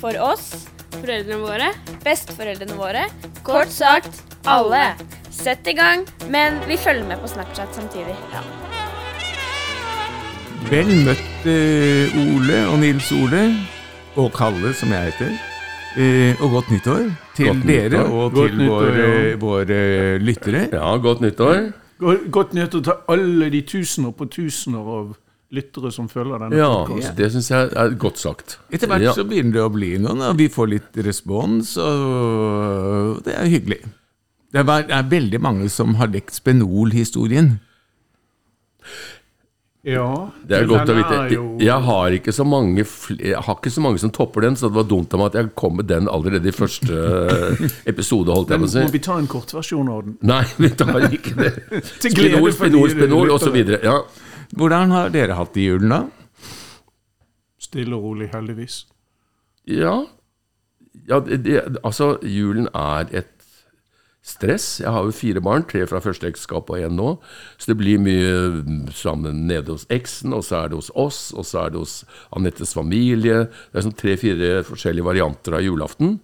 for oss, foreldrene våre, besteforeldrene våre, kort sagt alle. Sett i gang, men vi følger med på Snapchat samtidig. Ja. Vel møtt eh, Ole og Nils Ole, og Kalle, som jeg heter. Eh, og godt nyttår til Godt dere nyttår. og Godt til nyttår, våre, ja. våre lyttere. Ja, godt nyttår. Go- Godt nyttår til alle de tusener på tusener av lyttere som følger denne Ja, podcasten. det syns jeg er godt sagt. Etter hvert ja. så begynner det å bli noen, og vi får litt respons, og det er hyggelig. Det er, det er veldig mange som har lekt Spenol-historien. Ja, Det er godt å vite. Jeg har ikke så mange Jeg har ikke så mange som topper den, så det var dumt av meg at jeg kom med den allerede i første episode, holdt jeg Men på å må vi ta en kortversjon av den? Nei, vi tar ikke det. Spenol, spenol, spenol, osv. Ja. Hvordan har dere hatt i julen, da? Stille og rolig, heldigvis. Ja, ja det, det, altså julen er et stress. Jeg har jo fire barn, tre fra første ekteskap og én nå. Så det blir mye mm, sammen nede hos eksen, og så er det hos oss, og så er det hos Anettes familie. Det er sånn tre-fire forskjellige varianter av julaften.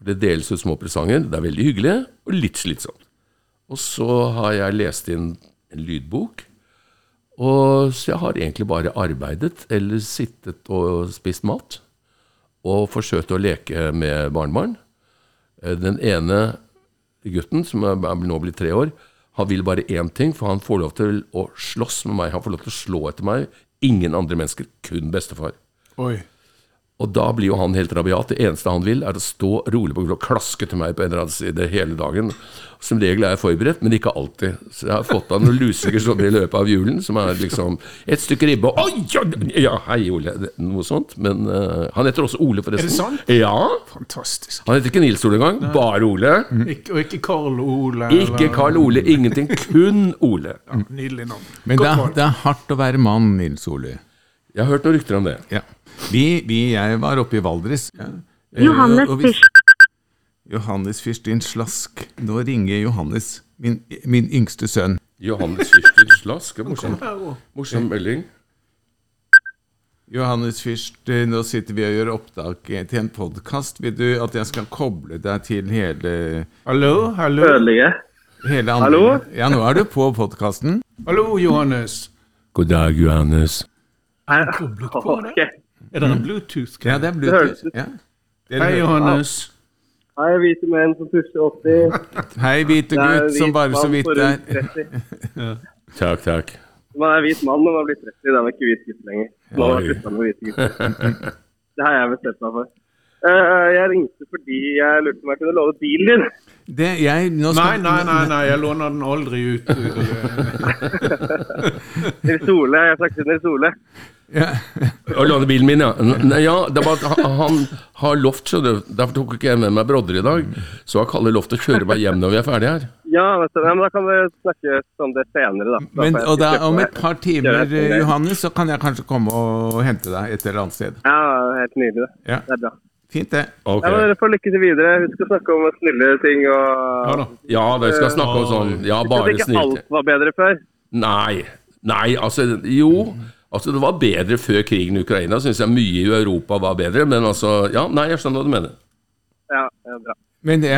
Det deles ut små presanger. Det er veldig hyggelig, og litt slitsomt. Og så har jeg lest inn en lydbok. Og så jeg har egentlig bare arbeidet eller sittet og spist mat og forsøkt å leke med barnebarn. Eh, Den ene gutten, som er nå blitt tre år, han vil bare én ting, for han får lov til å slåss med meg. Han får lov til å slå etter meg. Ingen andre mennesker, kun bestefar. Oi. Og da blir jo han helt rabiat. Det eneste han vil, er å stå rolig på gulvet og klaske til meg på en eller annen side hele dagen. Som regel er jeg forberedt, men ikke alltid. Så jeg har fått av noen lusinger sånn i løpet av julen, som er liksom et stykke ribbe og Oi, ja, ja, hei, Ole. Noe sånt. Men uh, han heter også Ole, forresten. Er det sant? Ja. Fantastisk. Han heter ikke Nils Ole engang, bare Ole. Ikke, og ikke Karl Ole. Ikke Karl Ole, ingenting. Kun Ole. Ja, nydelig navn. Men det, er- det er hardt å være mann, Nils Ole. Jeg har hørt noen rykter om det. Ja. Vi, vi, jeg var oppe i Valdres. Ja. Eh, Johannes Fyrst. Johannes Fyrstin Slask. Nå ringer Johannes, min, min yngste sønn. Johannes Fischer Slask. det er Morsom, morsom melding. Johannes Fyrst, eh, nå sitter vi og gjør opptak til en podkast. Vil du at jeg skal koble deg til hele, Hallo, hallo. Ødelige. hele andre. Hallo? Ja, nå er du på podkasten. Hallo, Johannes. God dag, Johannes. Jeg Koblet på deg. Er det en Bluetooth? Ja, det er Bluetooth. Ja. Det Hei, er- Johannes. Hei, hvite menn som pusser 80. Hei, hvite gutt som bare så vidt er ja. 30. Takk, takk. Man er hvit mann når man blir 30, da er man ikke hvit gutt lenger. Nå har jeg sluttet med hvite gutter. Det har jeg bestemt meg for. Eh, jeg ringte fordi jeg lurte på om jeg kunne låne bilen din. det, jeg, nå Nei, skal, nei, nei, nei, jeg låner den aldri ut. Nils Ole. Jeg snakket til Nils Ole. Ja. Å låne bilen min, ja. N- ja det var, at han, han har lovt, skjønner du. Derfor tok ikke jeg med meg brodder i dag. Så har Kalle lovt å kjøre meg hjem når vi er ferdige her. Ja, vet du, men da kan vi snakke om det senere, da. Da Men, og da, om et par timer, eh, Johannes, så kan jeg kanskje komme og hente deg et eller annet sted. Ja, helt nydelig. det. Ja. Det er bra. Fint, det. Okay. Ja, men Dere får lykke til videre. Husk å snakke om snille ting og Ja da. Ja, dere skal snakke om sånn Ja, bare snille ting. ikke alt var bedre før. Nei. Nei, altså Jo. Altså, det var bedre før krigen i Ukraina. Syns jeg mye i Europa var bedre. Men altså Ja, nei, jeg skjønner hva du mener. Ja, ja bra. Men det,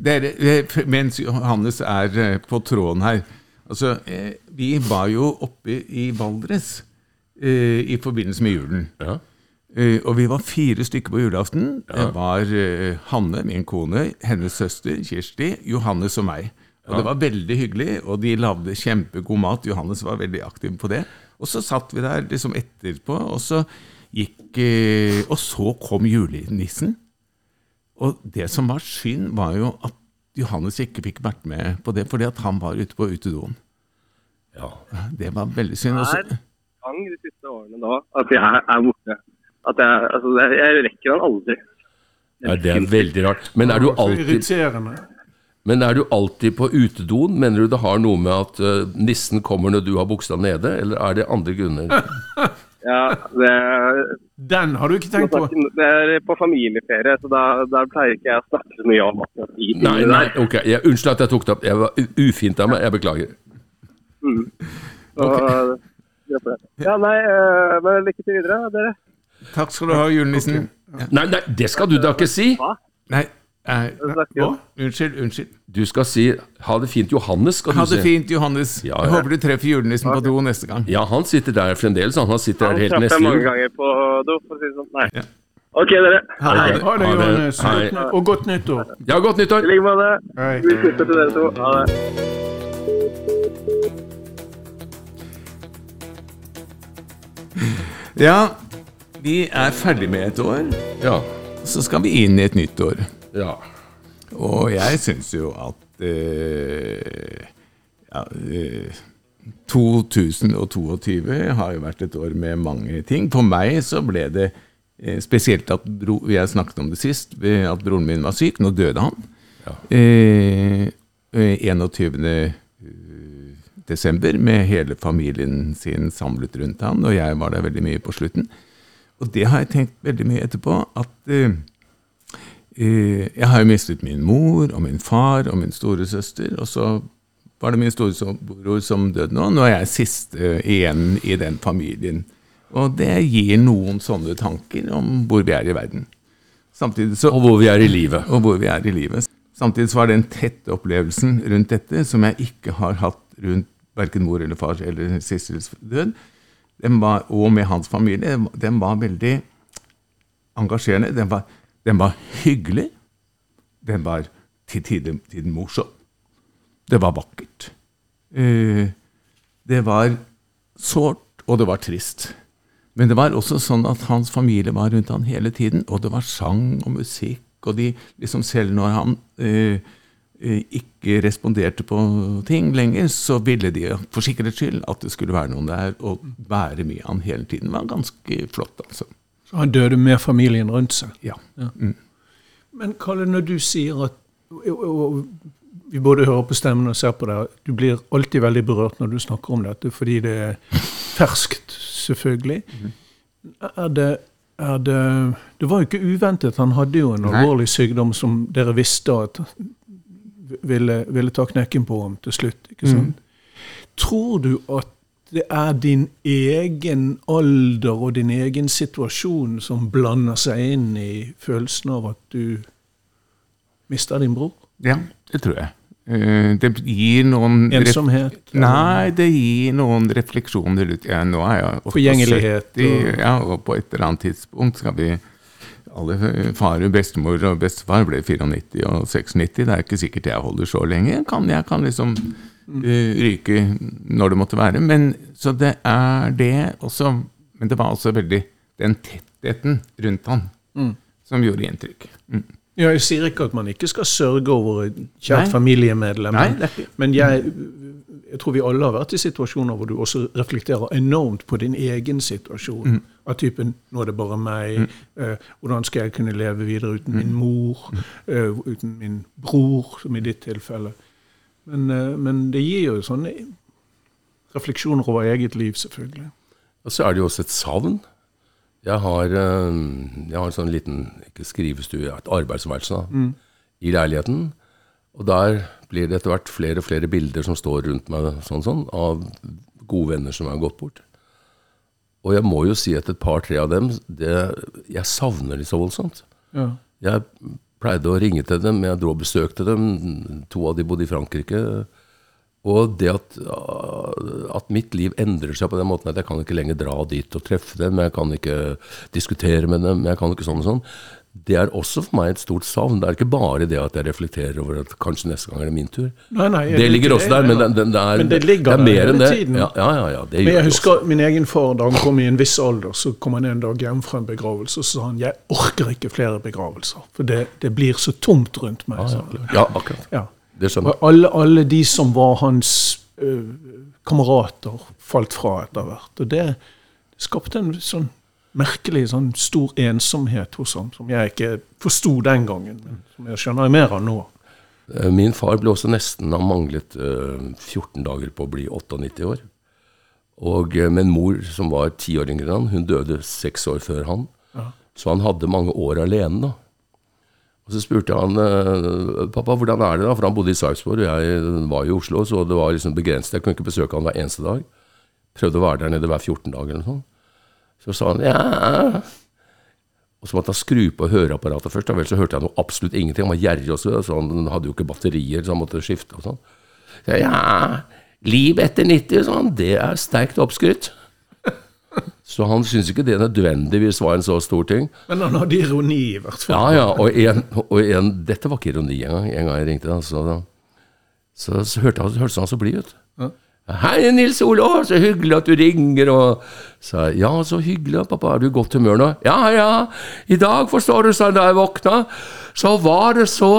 det, er det. eh, mens Johannes er eh, på tråden her Altså, eh, vi var jo oppe i Valdres eh, i forbindelse med julen. Ja. Eh, og vi var fire stykker på julaften. Det var eh, Hanne, min kone, hennes søster Kirsti, Johannes og meg. Og Det var veldig hyggelig, og de lagde kjempegod mat. Johannes var veldig aktiv på det. Og så satt vi der liksom etterpå, og så gikk eh, Og så kom julenissen. Og det som var synd, var jo at Johannes ikke fikk vært med på det, fordi at han var ute på utedoen. ja. Det var veldig synd. Også. Det Er gang de siste årene da at jeg er borte. At jeg, altså, jeg, jeg rekker han aldri. Ja, det er veldig rart. Men er du alltid, irriterende. Men er du alltid på utedoen? Mener du det har noe med at uh, nissen kommer når du har buksa nede, eller er det andre grunner? Ja, det, Den har du ikke tenkt på. det er på familieferie, så da, der pleier ikke jeg å snakke så mye om akkurat Nei, nei, ok. Jeg, unnskyld at jeg tok det opp. Jeg var ufint av meg. Jeg beklager. Så, det er det. Ja, nei, eh, men lykke til videre, dere. Takk skal du ha, julenissen. Nei, nei, det skal du da ikke si! Hva? Nei, eh, Vi. Hva? unnskyld, unnskyld. Du skal si 'ha det fint, Johannes'. skal Ha du det si. fint, Johannes. Ja, Jeg håper du treffer julenissen på do neste gang. Ja, han sitter der fremdeles. Han Han sitter Han der helt traff jeg neste mange jul. ganger på do, for å si det sånn. Nei. Ja. Ok, dere. Ha det. Ha det, Ha det. Johannes. Og godt nyttår. Ja, godt nyttår! I like måte. Vi slutter til dere to. Ha det. Ja, vi er ferdig med et år, Ja. så skal vi inn i et nytt år. Ja. Og jeg syns jo at eh, ja, eh, 2022 har jo vært et år med mange ting. For meg så ble det eh, spesielt at bro, Jeg snakket om det sist, at broren min var syk. Nå døde han. Ja. eh, 21. desember med hele familien sin samlet rundt han, og jeg var der veldig mye på slutten. Og det har jeg tenkt veldig mye etterpå, at eh, Eh, Jeg har jo mistet min mor og min far og min storesøster, og så var det min storebror som døde nå. Nå er jeg siste igjen i den familien. Og det gir noen sånne tanker om hvor vi er i verden. Så, Og hvor vi er i livet. og hvor vi er i livet. Samtidig så var den tette opplevelsen rundt dette, som jeg ikke har hatt rundt verken mor eller far eller Sissels død, var, og med hans familie, den var veldig engasjerende. Den var, den var hyggelig. Den var til tider tider morsom. Det var vakkert. Eh, det var sårt, og det var trist. Men det var også sånn at hans familie var rundt han hele tiden, og det var sang og musikk, og de liksom selv når han eh, eh, ikke responderte på ting lenger, så ville de for sikkerhets skyld at det skulle være noen der og være med han hele tiden. Det var ganske flott, altså. Så han døde med familien rundt seg. Ja. Men Kalle, når du sier at og, og, Vi både hører på stemmen og ser på deg. Du blir alltid veldig berørt når du snakker om dette, fordi det er ferskt, selvfølgelig. Er det, er det Det var jo ikke uventet. Han hadde jo en Nei. alvorlig sykdom som dere visste at ville, ville ta knekken på ham til slutt. ikke sant? Tror du at det er din egen alder og din egen situasjon som blander seg inn i følelsen av at du mister din bror? Ja, det tror jeg. Eh, Det gir noen Ensomhet? Nei, det gir noen refleksjoner ut. Ja, nå er jeg 78, Forgjengelighet og- Ja, og på et eller annet tidspunkt skal vi alle far, bestemor og bestefar ble 94 og 96. Det er ikke sikkert jeg holder så lenge. Kan, jeg kan liksom ryke når det måtte være. Men, så det er det også. Men det var altså veldig den tettheten rundt han som gjorde inntrykk. Mm. Ja, jeg sier ikke at man ikke skal sørge over kjært familiemedlem, men, jeg, jeg tror vi alle har vært i situasjoner hvor du også reflekterer enormt på din egen situasjon. Mm. Av typen 'nå er det bare meg', eh, 'hvordan skal jeg kunne leve videre uten min Mm. mor', eh, uten min bror, som i ditt tilfelle. Men, eh, men det gir jo sånne refleksjoner over eget liv, selvfølgelig. Og så er det jo også et savn. Jeg har, eh, jeg har en sånn liten ikke skrivestue, et arbeidsværelse mm. i leiligheten. Og der blir det etter hvert flere og flere bilder som står rundt meg sånn, sånn, av gode venner som har gått bort. Og jeg må jo si at et par-tre av dem det, Jeg savner de så voldsomt. Ja. Jeg pleide å ringe til dem, jeg dro og besøkte dem. To av de bodde i Frankrike. Og det at, at mitt liv endrer seg på den måten at jeg kan ikke lenger dra dit og treffe dem, jeg kan ikke diskutere med dem, jeg kan ikke sånn og sånn, det er også for meg et stort savn. Det er ikke bare det at jeg reflekterer over at kanskje neste gang er det min tur. Nei, nei, Det ligger også der, men det, det, det, er, Men det ligger det er mer enn det. tiden. Ja, ja, ja, det Men jeg husker min egen far da han kom i en viss alder, så kom han en dag hjem fra en begravelse og så sa han, jeg orker ikke flere begravelser, for det, det blir så tomt rundt meg. han. Ja, akkurat. Ja. Det skjønner jeg. Alle, alle de som var hans øh, kamerater, falt fra etter hvert. Og det skapte en sånn merkelig sånn stor ensomhet hos ham, som jeg ikke forsto den gangen, men som jeg skjønner mer av nå. Eh, Min far ble også nesten Han manglet eh, 14 dager på å bli 98 år. Og eh, med mor som var ti år yngre enn han. Hun døde seks år før han. Så han hadde mange år alene. da. Og Så spurte han eh, pappa hvordan er det da, for han bodde i Sarpsborg, og jeg var i Oslo, så det var liksom begrenset. Jeg kunne ikke besøke han hver eneste dag. Prøvde å være der nede hver 14 dag eller noe sånt. Så sa han ja Og så måtte han skru på høreapparatet først. da Vel, så hørte jeg noe absolutt ingenting. Han var gjerrig også, så han hadde jo ikke batterier, så han måtte skifte og sånn. Så jeg, ja, liv etter 90, sa han, det er sterkt oppskrytt. Så han syntes ikke det nødvendigvis var en så stor ting. Men han hadde ironi, i hvert fall. Ja, ja, og en, og en Dette var ikke ironi engang. En gang jeg ringte, da, så, så, så hørte han, hørtes han så blid ut. Hei, Nils Olav, så hyggelig at du ringer. Og sa ja, så hyggelig, pappa. Er du i godt humør nå? Ja, ja. I dag, forstår du, sa han da jeg våkna, så var det så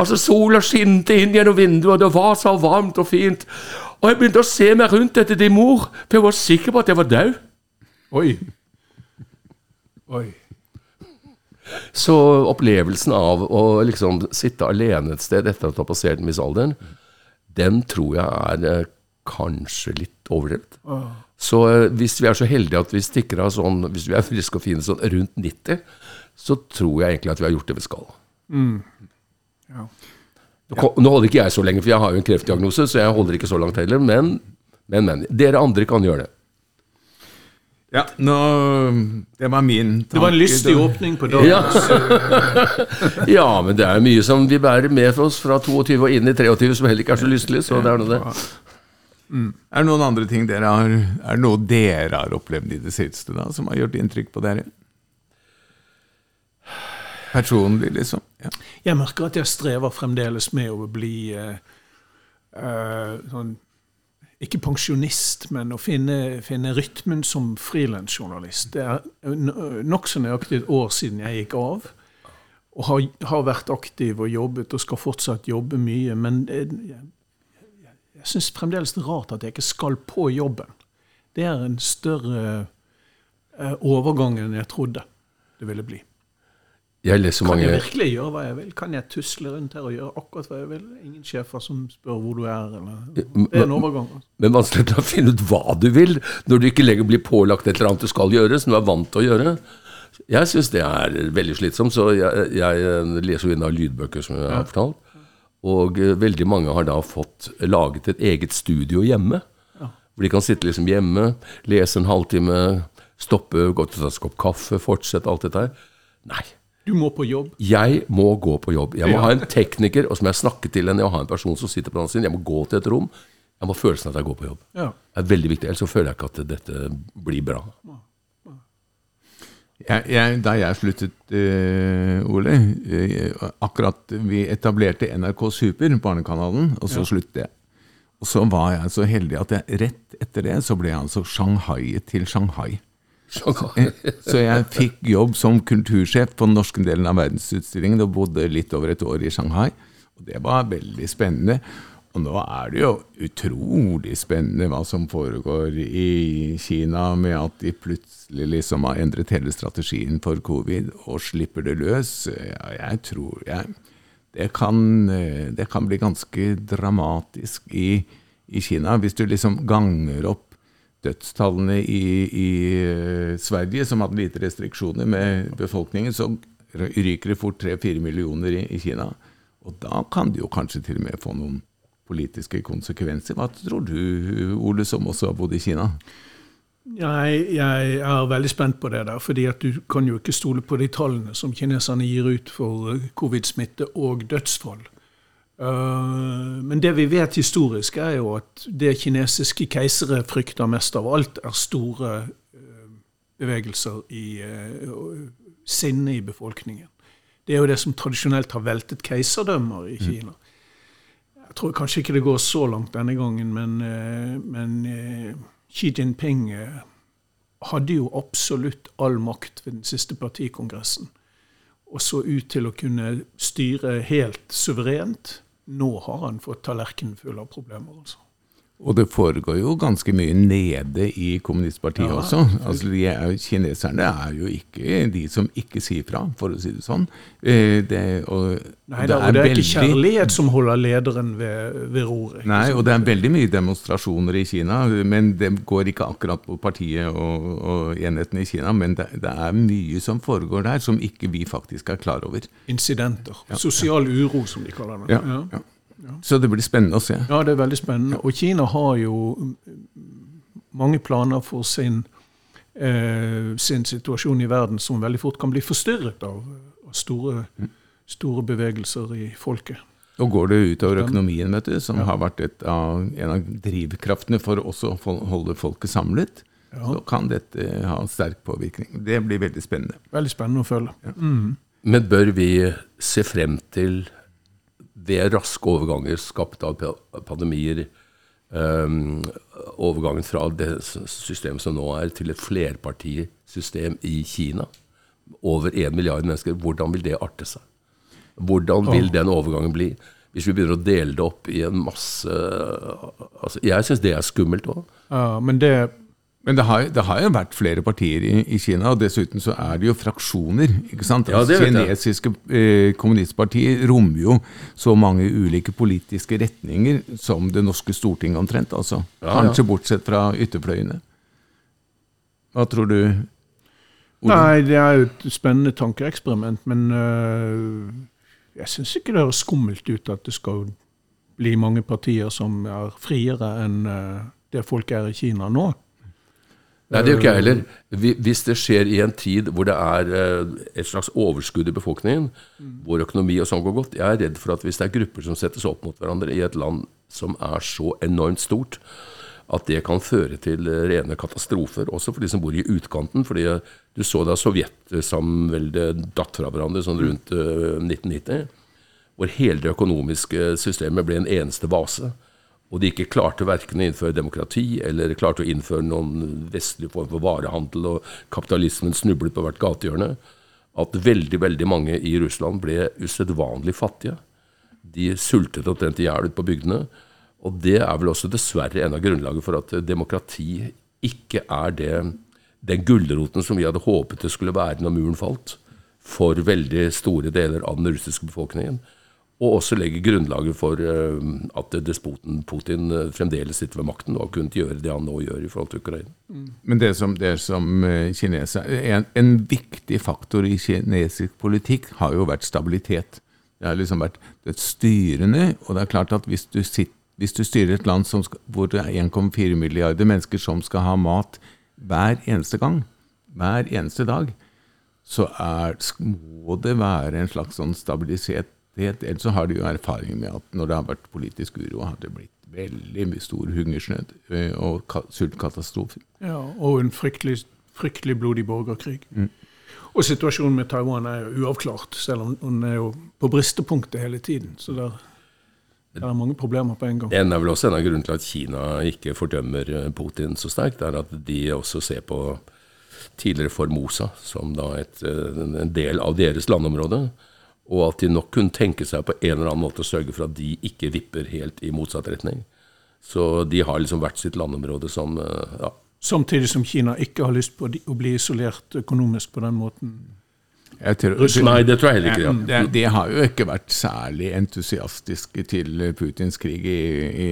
Altså, sola skinte inn gjennom vinduet, og det var så varmt og fint. Og jeg begynte å se meg rundt etter din mor, for jeg var sikker på at jeg var død. Oi. Oi. Så opplevelsen av å liksom sitte alene et sted etter å har passert misalderen, den tror jeg er eh, kanskje litt overdrevet. Så eh, hvis vi er så heldige at vi stikker av sånn, hvis vi er friske og fine sånn rundt 90, så tror jeg egentlig at vi har gjort det vi skal. Ja. Nå Nå holder ikke jeg så lenge, for jeg har jo en kreftdiagnose, så jeg holder ikke så langt heller, men, men, men. Dere andre kan gjøre det. Ja, nå, det var min tanke. Det var en lystig åpning på dagen. Ja. ja, men det er mye som vi bærer med for oss fra 22 og inn i 23 som heller ikke er så lystelig, så det er noe det. Er det noen andre ting dere har Er det noe dere har opplevd i det siste da, som har gjort inntrykk på dere? Personlig, liksom? Ja. Jeg merker at jeg strever fremdeles med å bli eh, eh, sånn Ikke pensjonist, men å finne, finne rytmen som frilansjournalist. Det er nokså nøyaktig et år siden jeg gikk av. Og har, har vært aktiv og jobbet og skal fortsatt jobbe mye. Men jeg, jeg, syns fremdeles det er rart at jeg ikke skal på jobben. Det er en større eh, overgang enn jeg trodde det ville bli. Jeg leser Kan jeg virkelig gjøre hva jeg vil? Kan jeg tusle rundt her og gjøre akkurat hva jeg vil? Ingen sjefer som spør hvor du er, eller Det er en overgang. altså. Men vanskelig å finne ut hva du vil, når du ikke lenger blir pålagt et eller annet du skal gjøre, som du er vant til å gjøre. Jeg syns det er veldig slitsomt, så jeg, jeg eh, leser jo inn av lydbøker, som jeg har fortalt. Og eh, veldig mange har da fått laget et eget studio hjemme. Hvor de kan sitte liksom hjemme, lese en halvtime, stoppe, gå til en kopp kaffe, fortsette alt dette her. Nei. Du må på jobb. Jeg må gå på jobb. Jeg må Ja. ha en tekniker, og som jeg snakker til henne, jeg må ha en person som sitter på den sin, siden. Jeg må gå til et rom. Jeg må ha følelsen av at jeg går på jobb. Ja. Det er veldig viktig, ellers så føler jeg ikke at dette blir bra. Jeg, jeg, da jeg sluttet, uh, Ole uh, Akkurat vi etablerte NRK Super, barnekanalen, og så sluttet jeg. Og så var jeg så heldig at jeg rett etter det så ble jeg altså Shanghai til Shanghai. Eh, Så jeg fikk jobb som kultursjef på den norske delen av verdensutstillingen og bodde litt over et år i Shanghai. Og det var veldig spennende. Og nå er det jo utrolig spennende hva som foregår i Kina, med at de plutselig liksom har endret hele strategien for covid og slipper det løs. Ja, jeg tror jeg, det, kan, eh, det kan bli ganske dramatisk i, i Kina. Hvis du liksom ganger opp dødstallene i, i eh, Sverige, som hadde lite restriksjoner med befolkningen, så ryker det fort 3-4 millioner i, i Kina. Og da kan du jo kanskje til og med få noen politiske konsekvenser. Hva tror du, Ole, som også har bodd i Kina? Jeg, jeg er veldig spent på det der, fordi at du kan jo ikke stole på de tallene som kineserne gir ut for eh, covid-smitte og dødsfall. Eh, men det vi vet historisk, er jo at det kinesiske keisere frykter mest av alt, er store eh, bevegelser i sinne i befolkningen. Det er jo det som tradisjonelt har veltet keiserdømmer i Kina. Jeg tror kanskje ikke det går så langt denne gangen, men, eh, men eh, Xi Jinping eh, hadde jo absolutt all makt ved den siste partikongressen. Og så ut til å kunne styre helt suverent. Nå har han fått tallerkenen full av problemer. altså. Og det foregår jo ganske mye nede i kommunistpartiet Ja, også. Altså, de er, kineserne er jo ikke de som ikke sier fra, for å si det sånn. Eh, Det, Nei det, er, det er ikke kjærlighet som holder lederen ved, ved roret. Nei, og det er veldig mye demonstrasjoner i Kina, men det går ikke akkurat på partiet og, og enhetene i Kina. Men det, det er mye som foregår der som ikke vi faktisk er klar over. Incidenter. Sosial uro, som de kaller det. Ja, ja. Så det blir spennende å se. Ja, det er veldig spennende. Og Kina har jo mm, mange planer for sin, eh, sin situasjon i verden som veldig fort kan bli forstyrret av, av store, store bevegelser i folket. Og går det utover økonomien, vet du, som har vært et av, en av drivkraftene for også å holde folket samlet, så kan dette ha sterk påvirkning. Det blir veldig spennende. Veldig spennende å følge. Men bør vi se frem til, ved raske overganger skapt av pandemier, Um, overgangen fra det systemet som nå er, til et flerpartisystem i Kina? Over én milliard mennesker. Hvordan vil det arte seg? Hvordan vil den overgangen bli? Hvis vi begynner å dele det opp i en masse altså, Jeg syns det er skummelt òg. Ja, men det Men det har, det har jo vært flere partier i, i Kina, og dessuten så er det jo fraksjoner. ikke sant? Ja, det kinesiske eh, kommunistpartier rommer jo så mange ulike politiske retninger som det norske storting omtrent. altså. Ja, ja. Kanskje bortsett fra ytterfløyene. Hva tror du? Ole? Nei, det er jo et spennende tankeeksperiment, men øh, jeg syns ikke det høres skummelt ut at det skal bli mange partier som er friere enn øh, det folk er i Kina nå. Nei, det gjør ikke jeg heller. Hvis det skjer i en tid hvor det er eh, et slags overskudd i befolkningen, hvor økonomi og sånn går godt Jeg er redd for at hvis det er grupper som settes opp mot hverandre i et land som er så enormt stort, at det kan føre til eh, rene katastrofer, også for de som bor i utkanten. fordi eh, du så da Sovjetsamveldet datt fra hverandre sånn rundt eh, 1990, hvor hele det økonomiske systemet ble en eneste vase. Og de ikke klarte verken å innføre demokrati eller klarte å innføre noen vestlig form for varehandel, og kapitalismen snublet på hvert gatehjørne. At veldig, veldig mange i Russland ble usedvanlig fattige. De sultet omtrent i hjel ute på bygdene. Og det er vel også dessverre en av grunnlaget for at demokrati ikke er det, den gulroten som vi hadde håpet det skulle være når muren falt, for veldig store deler av den russiske befolkningen. Og også legge grunnlaget for eh, at despoten Putin eh, fremdeles sitter ved makten og har kunnet gjøre det han nå gjør i forhold til Ukraina. Men det som, det som eh, kineser, en, en viktig faktor i kinesisk politikk har jo vært stabilitet. Det har liksom vært det styrende, og det er klart at hvis du, sitter, hvis du styrer et land skal, hvor det er 1,4 milliarder mennesker som skal ha mat hver eneste gang, hver eneste dag, så er, må det være en slags sånn stabilitet. Ellers så har de jo erfaring med at når det har vært politisk uro, har det blitt veldig stor hungersnød eh, og ka- sultkatastrofer. Ja, og en fryktelig, fryktelig blodig borgerkrig. Og situasjonen med Taiwan er jo uavklart, selv om hun er jo på bristepunktet hele tiden. Så der, der er mange problemer på en gang. En er vel også en av grunnene til at Kina ikke fordømmer eh, Putin så sterkt, er at de også ser på tidligere Formosa som da et, eh, en del av deres landområde. Og at de nok kunne tenke seg på en eller annen måte å sørge for at de ikke vipper helt i motsatt retning. Så de har liksom hvert sitt landområde som eh, ja, Samtidig som Kina ikke har lyst på å bli isolert økonomisk på den måten. Jeg tror, Nei, det tror jeg heller ikke. Ja, De, de har jo ikke vært særlig entusiastiske til Putins krig i, i,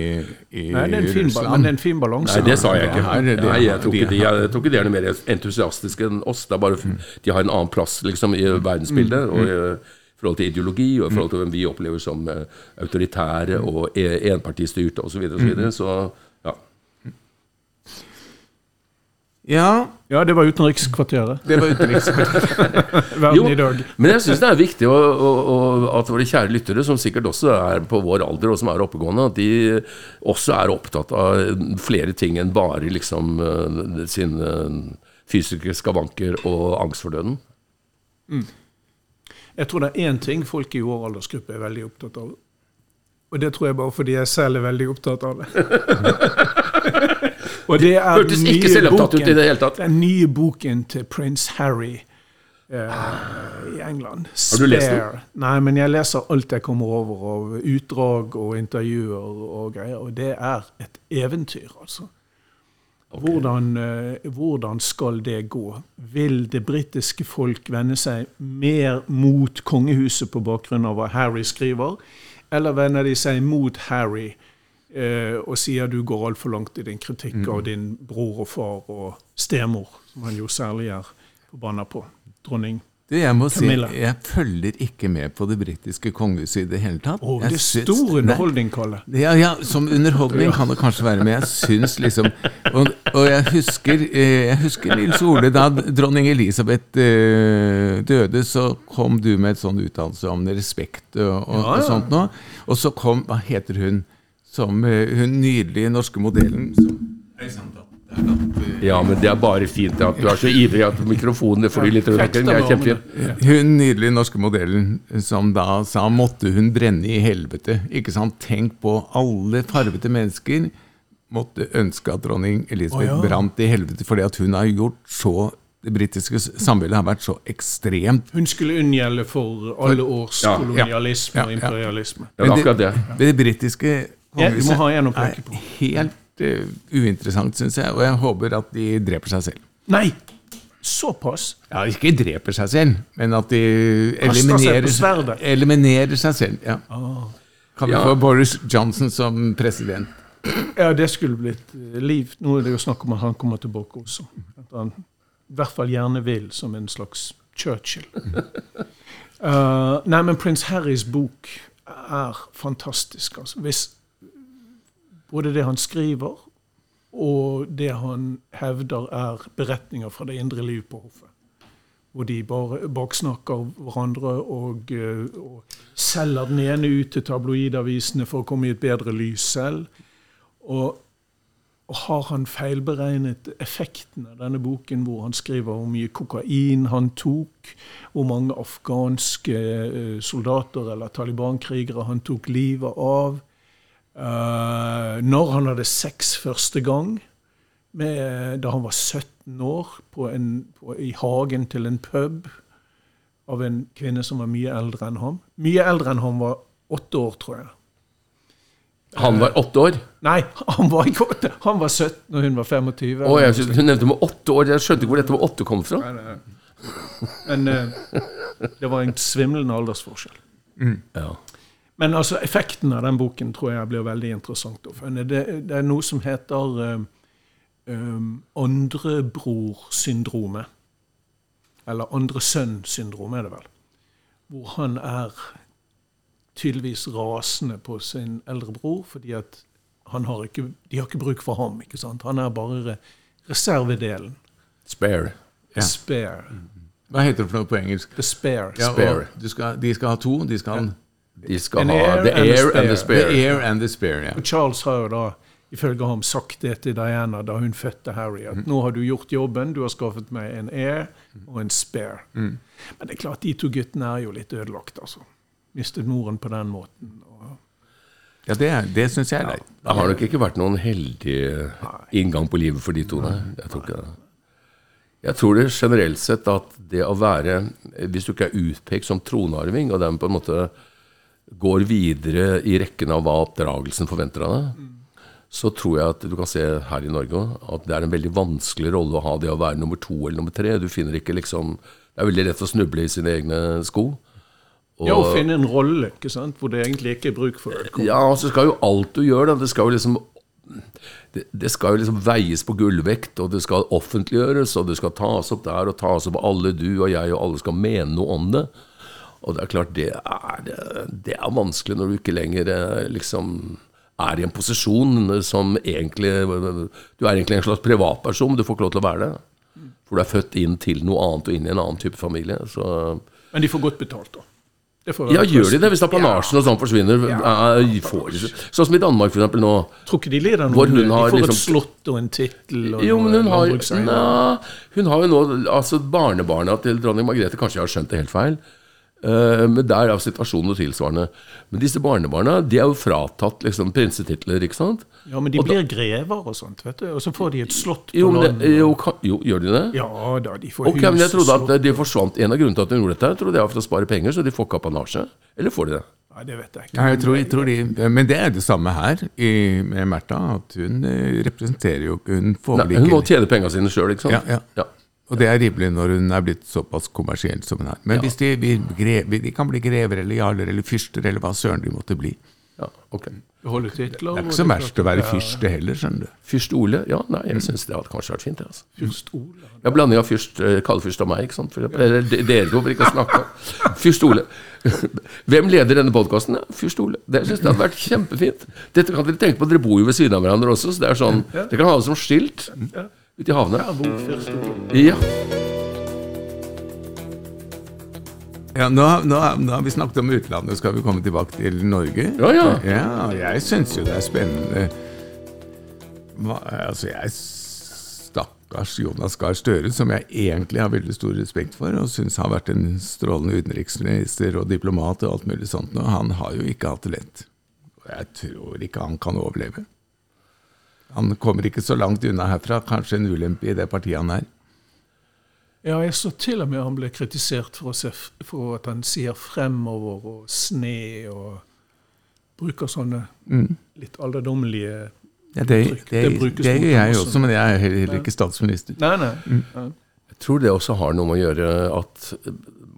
i Nei, det er en fin, Russland. men det er en fin balanse. Nei, det sa jeg ikke. Er- det Nei, jeg tror ikke, de, de jeg tror ikke de er noe mer entusiastiske enn oss. Det er bare, De har en annen plass liksom, i verdensbildet. og i forhold til ideologi og i forhold til hvem vi opplever som eh, autoritære og e- enpartistyrte osv. Så, videre, og så, videre. så ja. Ja, Ja, det var utenrikskvarteret. det var utenrikskvarteret. Verden Jo, i dag. Men jeg syns det er viktig å, å, å, at våre kjære lyttere, som sikkert også er på vår alder og som er oppegående, at de også er opptatt av flere ting enn bare liksom eh, sine fysiske skavanker og angst for døden. Jeg tror det er én ting folk i vår aldersgruppe er veldig opptatt av. Og det tror jeg bare fordi jeg selv er veldig opptatt av det. og det er Hørtes ikke selvopptatt ut i det hele tatt. Den nye boken til prins Harry eh, i England. Har du lest den? Nei, men jeg leser alt jeg kommer over av utdrag og intervjuer og greier, og det er et eventyr, altså. Hvordan, eh, hvordan skal det gå? Vil det britiske folk vende seg mer mot kongehuset på bakgrunn av hva Harry skriver, eller vender de seg mot Harry eh, og sier du går altfor langt i din kritikk av din bror og far og stemor, som han jo særlig er forbanna på, dronning Du, jeg må si, jeg følger ikke med på det britiske kongehuset i det hele tatt. Å, det er stor Nei, underholdning, Kalle. Ja, ja, som underholdning kan det kanskje være, men jeg syns liksom Og, og jeg husker eh, Jeg husker Nils Ole, da dronning Elisabeth eh, døde, så kom du med et sånn uttalelse om respekt og, og, Ja, ja. og sånt noe. Og så kom Hva heter hun? Som eh, hun nydelige norske modellen som Ja, men det er bare fint at du er så ivrig at mikrofonene flyr litt rundt omkring. Det er kjempefint. Hun nydelige norske modellen som da sa måtte hun brenne i helvete. Ikke sant? Tenk på alle farvete mennesker måtte ønske at dronning Elisabeth oh, ja. brant i helvete fordi at hun har gjort så Det britiske samveldet har vært så ekstremt Hun skulle unngjelde for alle års Ja, ja. kolonialisme Ja, og imperialisme. Ja, det akkurat det. Det britiske å er helt uinteressant, syns jeg. Og jeg håper at de dreper seg selv. Nei! Såpass? Ja, Ikke dreper seg selv, men at de eliminerer, seg eliminerer, seg selv. Ja. Kan vi Ja. få Boris Johnson som president? Ja, det skulle blitt eh, liv. Nå er det jo snakk om at han kommer tilbake også. At han i hvert fall gjerne vil, som en slags Churchill. Uh, nei, men prins Harrys bok er fantastisk. Altså. Hvis både det han skriver, og det han hevder er beretninger fra det indre liv på hoffet. Hvor de bare baksnakker hverandre og, eh, og selger den ene ut til tabloidavisene for å komme i et bedre lys selv. Og, og har han feilberegnet effekten av denne boken, hvor han skriver hvor mye kokain han tok, hvor mange afghanske eh, soldater eller Taliban-krigere han tok livet av, eh, når han hadde sex første gang, med, da han var 17 år, på en, på, i hagen til en pub av en kvinne som var mye eldre enn ham. Mye eldre enn ham var åtte år, tror jeg. Han var åtte år. Nei, han var ikke åtte. Han var 17 og hun var 25. Oh, jeg synes, hun nevnte med åtte år. Jeg skjønte ikke hvor dette med åtte kom fra. Men uh, det var en svimlende aldersforskjell. Ja. Men altså, effekten av den boken tror jeg blir veldig interessant å følge. Det, det er noe som heter um, andrebrorsyndromet. Eller andresønn-syndrom, er det vel. Hvor han er tydeligvis rasende på sin eldre bror fordi at han har ikke, de har ikke bruk for ham. ikke sant? Han er bare re reservedelen. Spare. Ja. Spare. Hva heter det for noe på engelsk? The spare. Ja, Spare. du skal, de skal ha to. De skal ha De skal An ha the and air and the The. Air and the Spare. Ja. Og Charles har jo da ifølge ham sagt det til Diana da hun fødte Harry, at nå har du gjort jobben, du har skaffet meg en air og en spare. Men det er klart, de to guttene er jo litt ødelagt, altså. Mistet moren på den måten. Og Ja, det, det syns jeg er leit. Det har nok ikke vært noen heldig inngang på livet for de to. Nei. Jeg tror ikke det. Jeg tror det generelt sett at det å være Hvis du ikke er utpekt som tronarving, og dermed på en måte går videre i rekken av hva oppdragelsen forventer av deg, så tror jeg at du kan se her i Norge at det er en veldig vanskelig rolle å ha det å være nummer to eller nummer tre. Du finner ikke liksom Det er veldig lett å snuble i sine egne sko. Og- ja, å finne en rolle ikke sant? hvor det egentlig ikke er bruk for det. ja, og så skal jo alt du gjør, da, det skal jo liksom det, det skal jo liksom veies på gullvekt, og det skal offentliggjøres, og det skal tas opp der og tas opp av alle, du og jeg, og alle skal mene noe om det. Og det er klart, det er, det er vanskelig når du ikke lenger eh, liksom er i en posisjon som egentlig Du er egentlig en slags privatperson, men du får ikke lov til å være det. For du er født inn til noe annet og inn i en annen type familie. Så Men de får godt betalt, da. Det får ja, gjør de det hvis apanasjen og sånn forsvinner? Ja. får de, sånn som i Danmark, for eksempel nå. Tror ikke de lider Hvor noe. hun De får liksom- et slott og en tittel Jo, men hun har, na, hun har jo nå altså Barnebarna til dronning Margrethe Kanskje jeg har skjønt det helt feil. Eh, men der er situasjonen tilsvarende. Men disse barnebarna de er jo fratatt liksom prinsetitler, ikke sant? Ja, men de Og da- blir grever og sånt, vet du. Og så får de et slott på Jo, landet. det, jo, kan, jo, gjør de det? Ja da, de får Ok, men jeg trodde at slott. de forsvant En av grunnene til at de gjorde dette, jeg trodde jeg var for å spare penger, så de får ikke apanasje. Eller får de det? Nei, det vet jeg ikke. Nei, jeg tror, jeg tror de, men det er det samme her i, med Märtha. At hun eh, representerer jo Hun får Nei, ikke hun må tjene pengene sine sjøl, ikke sant? Ja, ja. Og det er rimelig når hun er blitt såpass kommersiell som hun er. Men hvis de, blir de kan bli grever eller jarler eller fyrster eller hva søren de måtte bli. Ja, ok. Holde titler. Det er ikke så verst å være fyrste heller, skjønner du. Fyrst Ole? Ja, nei, jeg syns det hadde kanskje vært fint. Altså. Fyrst Ole. Ja, blanding av fyrst, eh, og meg, ikke sant? For, eller de- dere to, for ikke å snakke. om Fyrst Ole. Hvem leder denne podkasten? Ja, Fyrst Ole. Det syns jeg hadde vært kjempefint. Dette kan dere tenke på, dere bor jo ved siden av hverandre også, så det er sånn Dere kan ha det som skilt ute i havna, Ja, hvor Fyrst Ja. Ja, nå, nå, nå har vi snakket om utlandet, skal vi komme tilbake til Norge? Ja, ja. Ja, jeg syns jo det er spennende Hva, Altså, jeg Stakkars Jonas Gahr Støre, som jeg egentlig har veldig stor respekt for, og syns har vært en strålende utenriksminister og diplomat og alt mulig sånt, og han har jo ikke hatt det lett. Og jeg tror ikke han kan overleve. Han kommer ikke så langt unna herfra, kanskje en ulempe i det partiet han er. Ja, jeg så til og med han ble kritisert for, å se, for at han sier 'fremover' og 'sne' og bruker sånne litt alderdommelige Ja, det, Uttrykk. det, Det det, det gjør jeg også. også, men jeg er heller ikke statsminister. Nei, nei. Ja. Jeg tror det også har noe med å gjøre at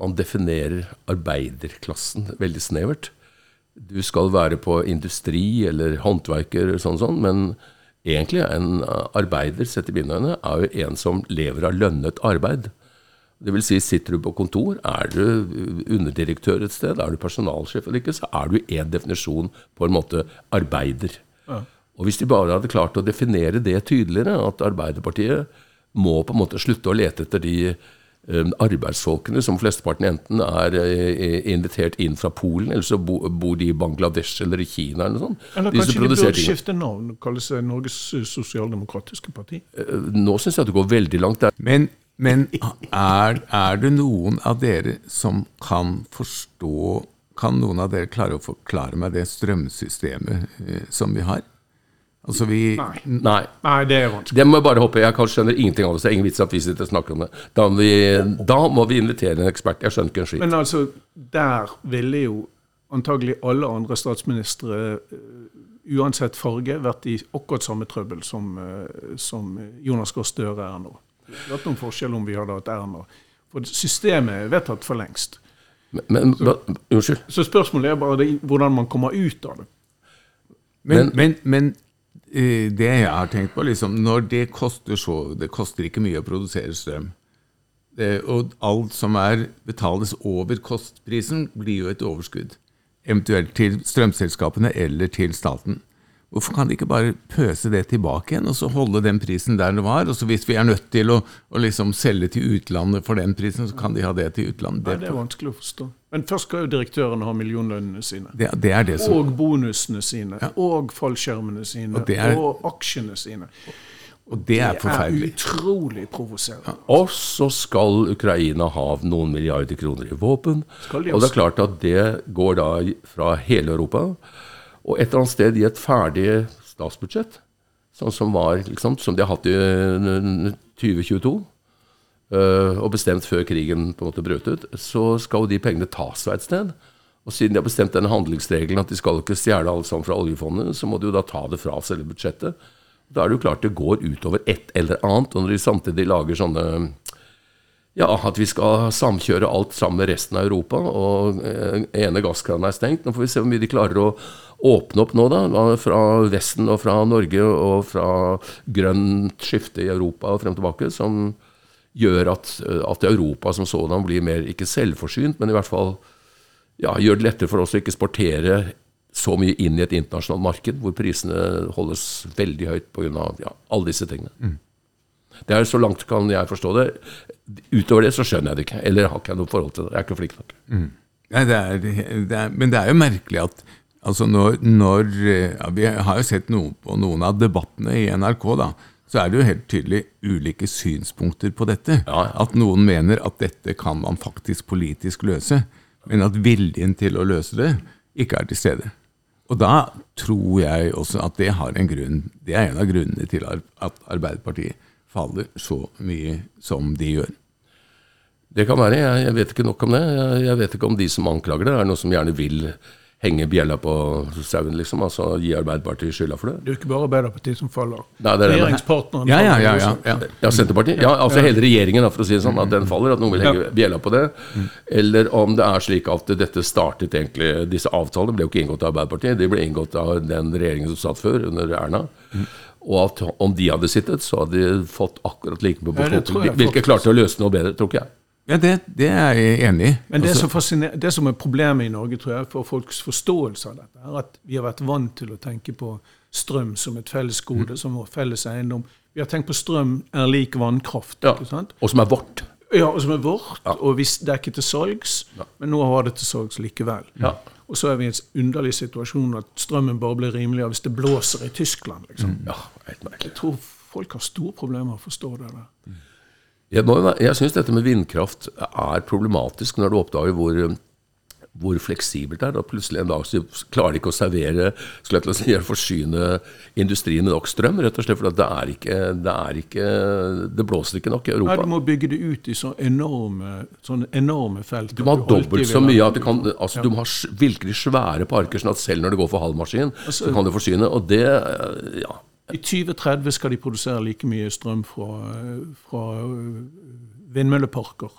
man definerer arbeiderklassen veldig snevert. Du skal være på industri eller håndverker, sånn sånn, men egentlig en arbeider sett i mine øyne, er jo en som lever av lønnet arbeid. Det vil si, sitter du på kontor, er du underdirektør et sted, er du personalsjef eller ikke, så er du i én definisjon på en måte arbeider. Og hvis de bare hadde klart å definere det tydeligere, at Arbeiderpartiet må på en måte slutte å lete etter de arbeidsfolkene som flesteparten enten er eh, invitert inn fra Polen, eller så bor de i Bangladesh eller i Kina eller noe sånt. Eller kanskje de burde skifte navn og kalle seg Norges sosialdemokratiske parti? Eh, Nå syns jeg at det går veldig langt. der. Men, men er, er det noen av dere som kan forstå Kan noen av dere klare å forklare meg det strømsystemet eh, som vi har? Altså vi Nei. Nei. Nei, det er vanskelig. Det må jeg bare hoppe. Jeg kan skjønner ingenting av det, så det er ingen vits at vi sitter og snakker om det. Da må vi, da må vi invitere en ekspert. Jeg skjønner ikke en skit. Men altså, der ville jo antagelig alle andre statsministre, eh, uansett farge, vært i akkurat samme trøbbel som, eh, som Jonas Gahr Støre er nå. Det hadde vært noen forskjell om vi hadde hatt Erna. For systemet er vedtatt for lengst. Men, men hva, Unnskyld. Så spørsmålet er bare det, hvordan man kommer ut av det. Men, men, men det jeg har tenkt på, liksom, når det koster så Det koster ikke mye å produsere strøm. Det, og alt som er betales over kostprisen, blir jo et overskudd. Eventuelt til strømselskapene eller til staten. Hvorfor kan de ikke bare pøse det tilbake igjen, og så holde den prisen der det var? Og så hvis vi er nødt til å, å liksom selge til utlandet for den prisen, så kan de ha det til utlandet. Nei, det er vanskelig å forstå. Men først skal jo direktørene ha millionlønnene sine. det, det er det som Og bonusene sine. Og fallskjermene sine. Og Og, er- aksjene sine. Og det er Det er utrolig provoserende. Og så skal Ukraina ha noen milliarder kroner i våpen. Skal de Og det er klart at det går da fra hele Europa. Og et eller annet sted i et ferdig statsbudsjett, sånn som var liksom, som de har hatt i eh, 2022, eh, og bestemt før krigen på en måte brøt ut, så skal jo de pengene tas fra et sted. Og siden de har bestemt denne handlingsregelen at de skal ikke stjele alt sammen fra oljefondet, så må de jo da ta det fra selve budsjettet. Da er det jo klart det går utover et eller annet. Og når de samtidig lager sånne ja, at vi skal samkjøre alt sammen med resten av Europa, og eh, ene gasskrana er stengt. Nå får vi se hvor mye de klarer å åpne opp nå, da. Fra Vesten og fra Norge og fra grønt skifte i Europa og frem tilbake, som gjør at, eh, at Europa som sådan blir mer, ikke selvforsynt, men i hvert fall ja, gjør det lettere for oss å ikke sportere så mye inn i et internasjonalt marked, hvor prisene holdes veldig høyt pga. Ja, alle disse tingene. Det er Så langt kan jeg forstå det. Utover det så skjønner jeg det ikke. Eller har ikke jeg noe forhold til det. Jeg er ikke flink nok. Nei, det er, det er, men det er jo merkelig at altså når, når ja, Vi har jo sett noe på noen av debattene i NRK, da. Så er det jo helt tydelig ulike synspunkter på dette. Ja, ja. At noen mener at dette kan man faktisk politisk løse. men at viljen til å løse det ikke er til stede. Og da tror jeg også at det har en grunn. Det er en av grunnene til at Arbeiderpartiet faller så mye som de gjør. Det kan være. Jeg, jeg vet ikke nok om det. Jeg, jeg, vet ikke om de som anklager det, er noe som gjerne vil henge bjella på sauen, liksom. Altså gi Arbeiderpartiet skylda for det. Det er jo ikke bare Arbeiderpartiet som faller. Nei, det er. Regjeringspartneren Ja, ja, ja, ja, ja. Ja, Senterpartiet? Ja, altså hele regjeringen, for å si det sånn. At den faller, at noen vil henge bjella på det. Eller om det er slik at dette startet egentlig Disse avtalene ble jo ikke inngått av Arbeiderpartiet, de ble inngått av den regjeringen som satt før, under Erna. Og at om de hadde sittet, så hadde de fått akkurat like mye på kvoten. det tror jeg foten. Hvilke faktisk. klarte å løse noe bedre, tror ikke jeg. Ja, det, det er jeg enig i. Men det Altså, det som er problemet i Norge, tror jeg, for folks forståelse av dette, er at vi har vært vant til å tenke på strøm som et felles gode, som vår felles eiendom. Vi har tenkt på strøm er lik vannkraft. Ja. ikke sant? Og som er vårt. Ja, og som er vårt, og hvis det er ikke til salgs, men nå har det til salgs likevel. Ja. Og så er vi i en underlig situasjon at strømmen bare blir rimeligere hvis det blåser i Tyskland. liksom. ja helt merkelig. Jeg tror folk har store problemer med å forstå det der. Jeg, jeg syns dette med vindkraft er problematisk når du oppdager hvor, hvor fleksibelt det er. Da plutselig en dag så klarer de ikke å servere skulle jeg til å si, forsyne industrien med nok strøm, rett og slett For det er ikke, det er ikke Det blåser ikke nok i Nei, Europa. du må bygge det ut i så enorme, sånne enorme felt. Du må ha dobbelt så mye. at Du kan, altså Du må ha virkelig svære parker, sånn at selv når det går for halv maskin, Altså- så kan du forsyne. Og det Ja. I 2030 skal de produsere like mye strøm fra, fra vindmølleparker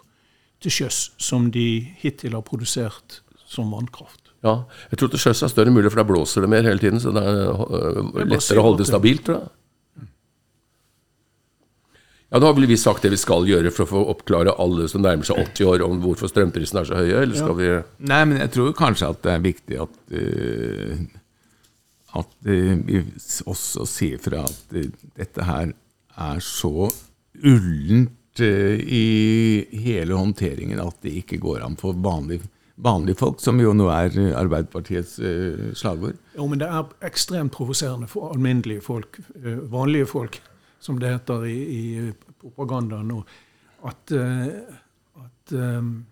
til sjøs som de hittil har produsert som vannkraft. ja. Jeg tror til sjøs er større mulig, for da blåser det mer hele tiden. Så det er øh, lettere å holde det stabilt, tror jeg. Ja, Da har vel vi sagt det vi skal gjøre for å få oppklare alle som nærmer seg 80 år, om hvorfor strømprisene er så høye, eller skal vi Nei, men jeg tror kanskje at det er viktig at eh, At eh, vi også sier fra at eh, dette her er så ullent eh, i hele håndteringen at det ikke går an for vanlige, vanlige folk, som jo nå er Arbeiderpartiets slagord. Jo, men det er ekstremt provoserende for alminnelige folk, vanlige folk, som det heter i, i propagandaen nå, at, at s-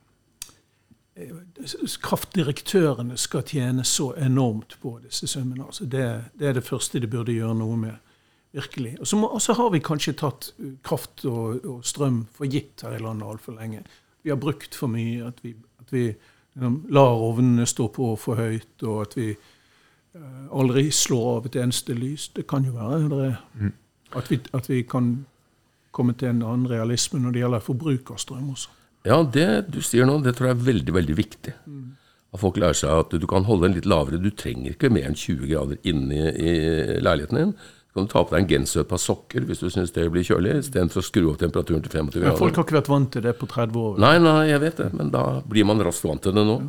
kraftdirektørene skal tjene så enormt på disse summene. Altså det, det er det første de burde gjøre noe med. Virkelig. Og så, har vi kanskje tatt eh, kraft og, og strøm for gitt her i landet altfor lenge. Vi har brukt for mye. At vi, at vi liksom, lar ovnene stå på for høyt, og at vi eh, aldri slår av et eneste lys. Det kan jo være det er, at, vi, at vi kan komme til en annen realisme når det gjelder forbruk av strøm også. Ja, det du sier nå, det tror jeg er veldig, veldig viktig. At folk lærer seg at du kan holde den litt lavere. Du trenger ikke mer enn 20 grader inne i leiligheten din. Så kan du ta på deg en genser og et par sokker hvis du syns det blir kjølig, istedenfor å skru opp temperaturen til 25 grader. Men folk har ikke vært vant til det på 30 år. Nei, nei, jeg vet det, men da blir man raskt vant til det nå.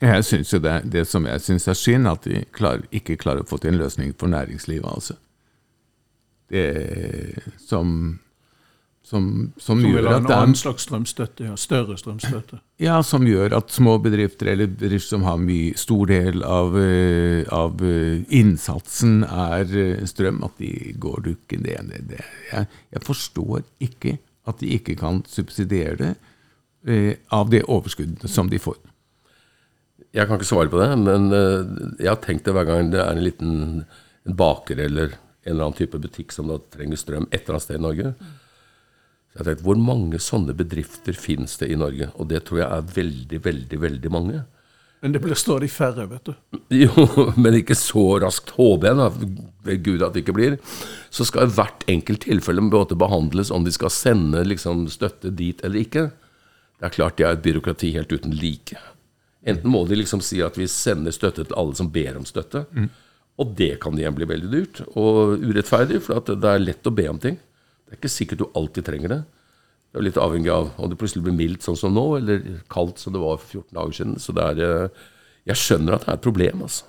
Jeg synes jo det, det som jeg syns er synd, at de klar, ikke klarer å få til en løsning for næringslivet, altså. Det som som, som, Som vil gjør ha at en det annen er, slags strømstøtte, ja. Større strømstøtte. ja, som gjør at små bedrifter eller bedrifter som har mye stor del av, eh, av eh, innsatsen er eh, strøm, at de går dukken det det, Det, jeg, jeg forstår ikke at de ikke kan subsidiere det eh, av det overskuddet som de får. Jeg kan ikke svare på det, men jeg har tenkt det hver gang det er en liten en baker eller en eller annen type butikk som da trenger strøm et eller annet sted i Norge. Så jeg tenkte, Hvor mange sånne bedrifter finnes det i Norge? Og det tror jeg er veldig, veldig, veldig mange. Men det blir stadig færre, vet du. Jo, men ikke så raskt, håper jeg, da, Gud at det ikke blir. Så skal hvert enkelt tilfelle både behandles om de skal sende liksom, støtte dit eller ikke. Det er klart det er et byråkrati helt uten like. Enten må de liksom si at vi sender støtte til alle som ber om støtte. Og det kan igjen bli veldig dyrt og urettferdig, for at det er lett å be om ting. Det er ikke sikkert du alltid trenger det. Det er litt avhengig av om det plutselig blir mildt sånn som nå, eller kaldt som det var for 14 dager siden. Så det er eh, Jeg skjønner at det er et problem, altså.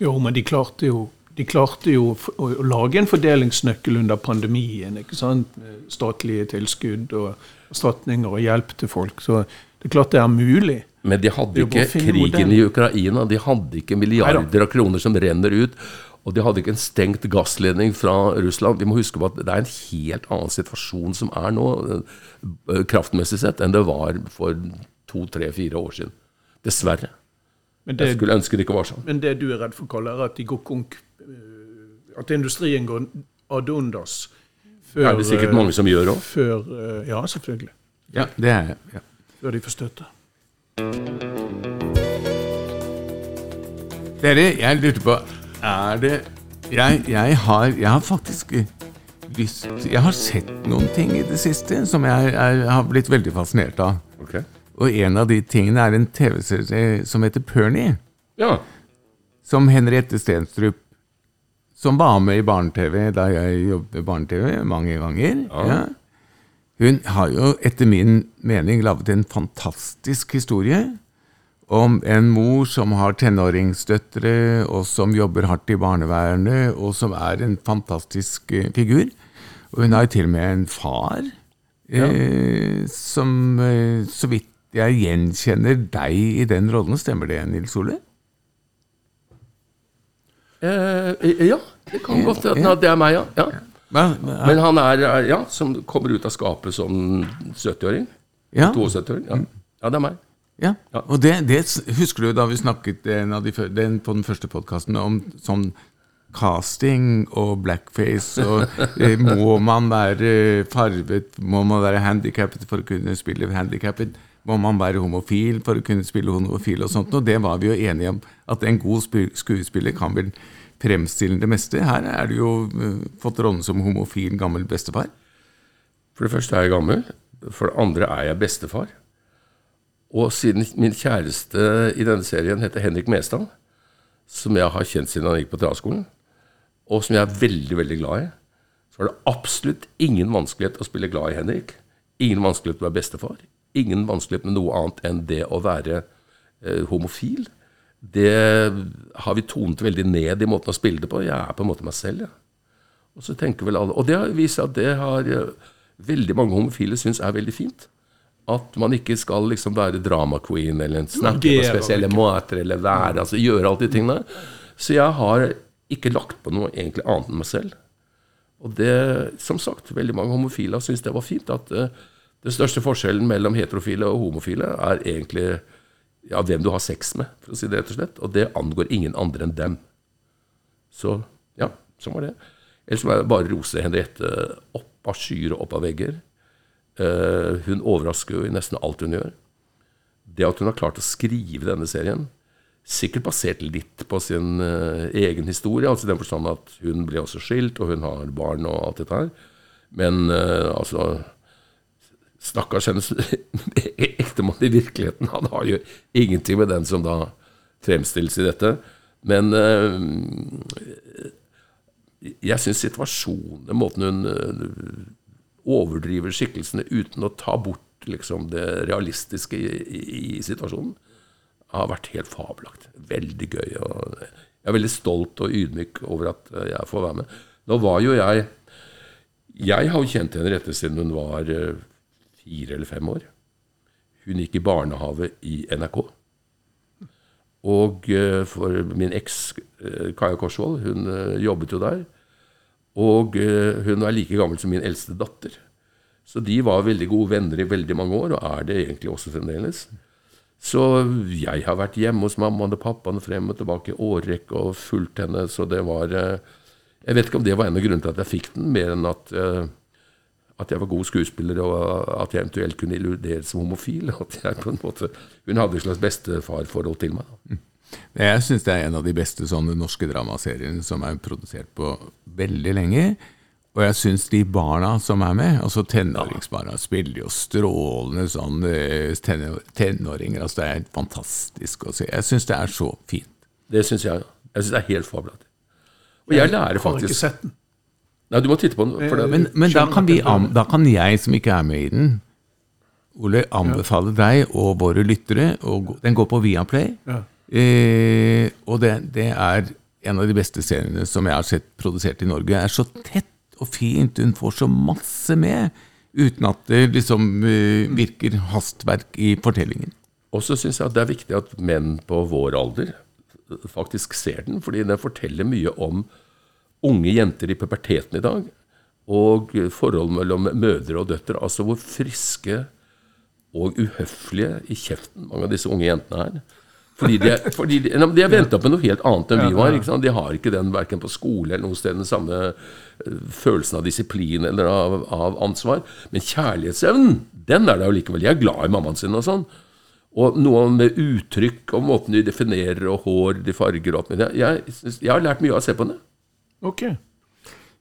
Jo, men de klarte jo, de klarte jo å, å lage en fordelingsnøkkel under pandemien. ikke sant? Statlige tilskudd og erstatninger og hjelp til folk. Så det er klart det er mulig. Men de hadde ikke krigen modellen. i Ukraina. De hadde ikke milliarder av kroner som renner ut. Og de hadde ikke en stengt gassledning fra Russland. Vi må huske på at det er en helt annen situasjon som er nå, eh, kraftmessig sett, enn det var for to, tre, fire år siden. Dessverre. Men Jeg skulle ønske det ikke var sånn. men det du er redd for, Kalle, er at de går konk... eh, At industrien går ad undas før er det sikkert mange som gjør òg. Eh, ja, selvfølgelig. Ja, det er jeg. Ja. Før de får støtte. Dere, jeg lurte på Er det Jeg, jeg, har, jeg har faktisk lyst Jeg har sett noen ting i det siste som jeg, er, har blitt veldig fascinert av. Okay. Og en av de tingene er en TV-serie som heter Pernie. Ja. Som Henriette Stenstrup, som var med i barne-TV da jeg jobbet med barne-TV mange ganger. Ja. Hun har jo etter min mening laget en fantastisk historie om en mor som har tenåringsdøtre, og som jobber hardt i barnevernet, og som er en fantastisk eh, figur. Og hun har jo til og med en far eh, som, eh, så vidt jeg gjenkjenner deg i den rollen. Stemmer det, Nils Ole? Eh, ja, det kan godt hende at det er meg, ja. ja. Men han er eh, ja, som kommer ut av skapet som 70-åring. ja, 72-åring. Ja. ja, det er meg. Ja. Ja. Og det, det husker du da vi snakket en av de, den, på den første podkasten om sånn casting og blackface og eh, Må man være farvet? Må man være handikappet for å kunne spille handikappet? Må man være homofil for å kunne spille homofil og sånt? Og det var vi jo enige om, at en god skuespiller kan vel fremstille det meste. Her er du jo uh, fått rollen som homofil gammel bestefar. For det første er jeg gammel. For det andre er jeg bestefar. Og siden min kjæreste i denne serien heter Henrik Mestad, som jeg har kjent siden han gikk på teaterskolen, og som jeg er veldig, veldig glad i, så er det absolutt ingen vanskelighet å spille glad i Henrik. Ingen vanskelighet å være bestefar. Ingen vanskelighet med noe annet enn det å være eh, homofil. Det har vi tonet veldig ned i måten å spille det på. Jeg er på en måte meg selv, jeg. Og så tenker vel alle Og det seg at det har eh, veldig mange homofile syns er veldig fint. At man ikke skal liksom være drama queen eller snakke på spesielle måter eller være Altså gjøre alle de tingene. Så jeg har ikke lagt på noe egentlig annet enn meg selv. Og det, som sagt, veldig mange homofile syns det var fint. At uh, den største forskjellen mellom heterofile og homofile er egentlig ja, hvem du har sex med, for å si det rett og slett. Og det angår ingen andre enn dem. Så ja, sånn var det. Ellers må jeg bare rose Henriette opp av skyer og opp av vegger. Eh, hun overrasker jo i nesten alt hun gjør. Det at hun har klart å skrive denne serien, sikkert basert litt på sin eh, egen historie, altså i den forstand at hun ble også skilt, og hun har barn og alt dette her. Men eh, altså Stakkars hennes ektemann i virkeligheten, han har jo ingenting med den som da fremstilles i dette. Men jeg syns situasjonen, måten hun overdriver skikkelsene uten å ta bort liksom, det realistiske i, i, i situasjonen, har vært helt fabelaktig. Veldig gøy. Jeg er veldig stolt og ydmyk over at eh, jeg får være med. Nå var jo jeg Jeg har jo kjent Henriette siden hun var eh, fire eller fem år. Hun gikk i barnehage i NRK. Og eh, for min eks, Kaja Korsvold, hun jobbet jo der. Og eh, hun er like gammel som min eldste datter. Så de var veldig gode venner i veldig mange år, og er det egentlig også fremdeles. Så jeg har vært hjemme hos mammaen og pappaen frem og tilbake i årrekke og fulgt henne, så det var eh, Jeg vet ikke om det var en av grunnene til at jeg fikk den, mer enn at eh, at jeg var god skuespiller, og at jeg eventuelt kunne illuderes som homofil. At jeg på en måte, Hun hadde et slags bestefarforhold til meg. Jeg syns det er en av de beste sånne norske dramaseriene som er produsert på veldig lenge. Og jeg syns de barna som er med, altså tenåringsbarna, spiller jo strålende sånn eh, tenåringer. altså Det er fantastisk å se. Jeg syns det er så fint. Det syns jeg. Jeg syns det er helt fabelaktig. Og jeg lærer Har ikke faktisk sett den. Nei, du må titte på den. For det, Men, men da, kan vi, da kan jeg som ikke er med i den, Ole, anbefale deg og våre lyttere å gå- Den går på Viaplay. Ja. Eh, og det, det er en av de beste seriene som jeg har sett produsert i Norge. Det er så tett og fint. Hun får så masse med, uten at det liksom eh, virker hastverk i fortellingen. Og så syns jeg at det er viktig at menn på vår alder faktisk ser den, fordi den forteller mye om unge jenter i puberteten i dag, og forhold mellom mødre og døtre. Altså hvor friske og uhøflige i kjeften, mange av disse unge jentene her. Fordi de, er- fordi de, de er venta på noe helt annet enn vi var. De har ikke den verken på skole eller noe sted den samme eh, følelsen av disiplin eller av, av ansvar. Men kjærlighetsevnen, den er det jo likevel. De er glad i mammaen sin og sånn. Og noe med uttrykk og måten de definerer, og hår de farger alt mulig. Jeg, jeg har lært mye av å se på det. Ok.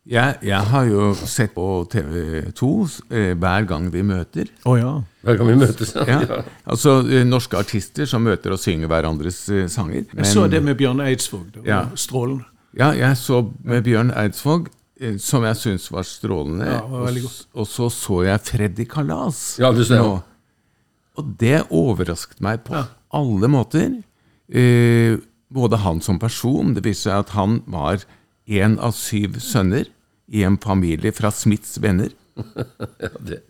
Jeg, jeg har jo sett på TV2 eh, hver gang vi møter. Å ja. Hver gang vi møtes. Ja, altså eh, Norske artister som møter og synger hverandres eh, sanger. Jeg så det med Bjørn Eidsvåg. Det var Ja. strålende. Ja, jeg så med Bjørn Eidsvåg, eh, som jeg syns var strålende. Ja, var veldig og, og så så jeg Freddy Kalas. Ja, du ser. nå. Og det overrasket meg på alle måter. Eh, både han som person Det viste seg at han var en av syv sønner i en familie fra Smiths venner.